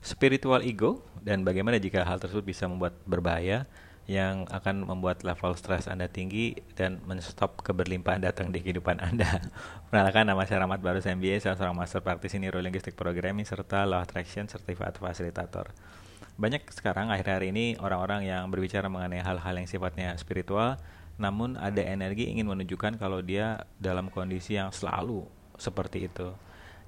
spiritual ego dan bagaimana jika hal tersebut bisa membuat berbahaya yang akan membuat level stres Anda tinggi dan menstop keberlimpahan datang di kehidupan Anda. Perkenalkan nama saya Rahmat Barus MBA, saya seorang master praktisi neurolinguistic programming serta law attraction certified facilitator. Banyak sekarang akhir-akhir ini orang-orang yang berbicara mengenai hal-hal yang sifatnya spiritual, namun ada energi ingin menunjukkan kalau dia dalam kondisi yang selalu seperti itu.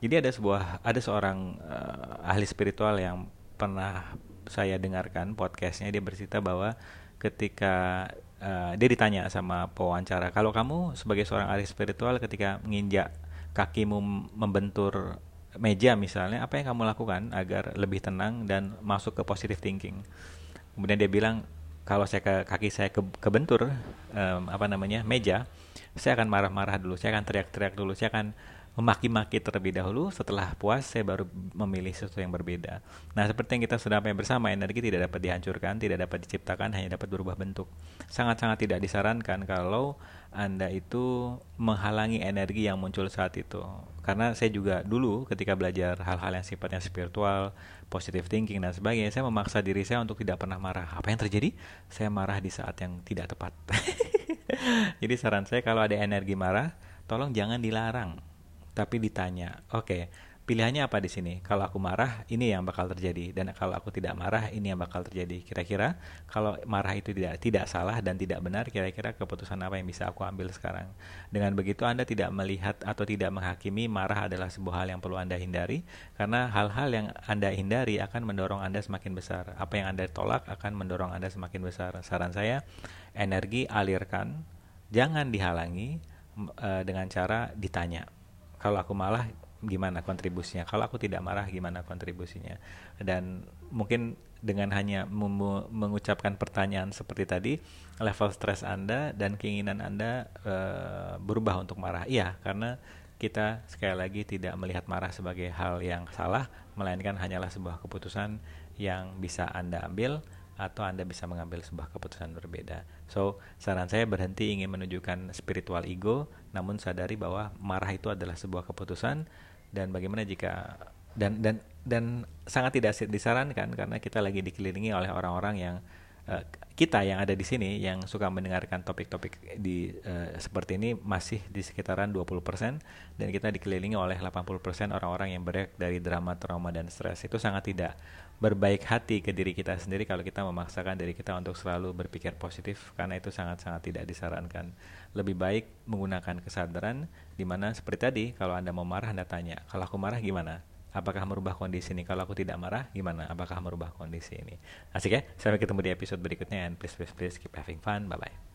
Jadi ada sebuah ada seorang uh, ahli spiritual yang pernah saya dengarkan podcastnya dia bercerita bahwa ketika uh, dia ditanya sama pewawancara, kalau kamu sebagai seorang ahli spiritual ketika menginjak kakimu membentur meja misalnya, apa yang kamu lakukan agar lebih tenang dan masuk ke positive thinking? Kemudian dia bilang, kalau saya ke kaki saya ke, kebentur um, apa namanya meja, saya akan marah-marah dulu, saya akan teriak-teriak dulu, saya akan memaki-maki terlebih dahulu. Setelah puas saya baru memilih sesuatu yang berbeda. Nah seperti yang kita sudah sampai bersama energi tidak dapat dihancurkan tidak dapat diciptakan hanya dapat berubah bentuk. Sangat-sangat tidak disarankan kalau anda itu menghalangi energi yang muncul saat itu. Karena saya juga dulu ketika belajar hal-hal yang sifatnya spiritual positive thinking dan sebagainya saya memaksa diri saya untuk tidak pernah marah. Apa yang terjadi? Saya marah di saat yang tidak tepat. Jadi saran saya kalau ada energi marah tolong jangan dilarang tapi ditanya, oke, okay, pilihannya apa di sini? Kalau aku marah, ini yang bakal terjadi, dan kalau aku tidak marah, ini yang bakal terjadi. Kira-kira kalau marah itu tidak tidak salah dan tidak benar, kira-kira keputusan apa yang bisa aku ambil sekarang? Dengan begitu Anda tidak melihat atau tidak menghakimi marah adalah sebuah hal yang perlu Anda hindari, karena hal-hal yang Anda hindari akan mendorong Anda semakin besar. Apa yang Anda tolak akan mendorong Anda semakin besar. Saran saya, energi alirkan, jangan dihalangi uh, dengan cara ditanya kalau aku malah gimana kontribusinya? Kalau aku tidak marah gimana kontribusinya? Dan mungkin dengan hanya mengucapkan pertanyaan seperti tadi level stres anda dan keinginan anda e, berubah untuk marah. Iya karena kita sekali lagi tidak melihat marah sebagai hal yang salah melainkan hanyalah sebuah keputusan yang bisa anda ambil atau Anda bisa mengambil sebuah keputusan berbeda. So, saran saya berhenti ingin menunjukkan spiritual ego, namun sadari bahwa marah itu adalah sebuah keputusan dan bagaimana jika dan dan dan sangat tidak disarankan karena kita lagi dikelilingi oleh orang-orang yang uh, kita yang ada di sini yang suka mendengarkan topik-topik di uh, seperti ini masih di sekitaran 20% dan kita dikelilingi oleh 80% orang-orang yang berek dari drama, trauma dan stres. Itu sangat tidak berbaik hati ke diri kita sendiri kalau kita memaksakan diri kita untuk selalu berpikir positif karena itu sangat-sangat tidak disarankan. Lebih baik menggunakan kesadaran di mana seperti tadi kalau Anda mau marah Anda tanya, kalau aku marah gimana? Apakah merubah kondisi ini? Kalau aku tidak marah gimana? Apakah merubah kondisi ini? Asik ya? Sampai ketemu di episode berikutnya. And please please please keep having fun. Bye bye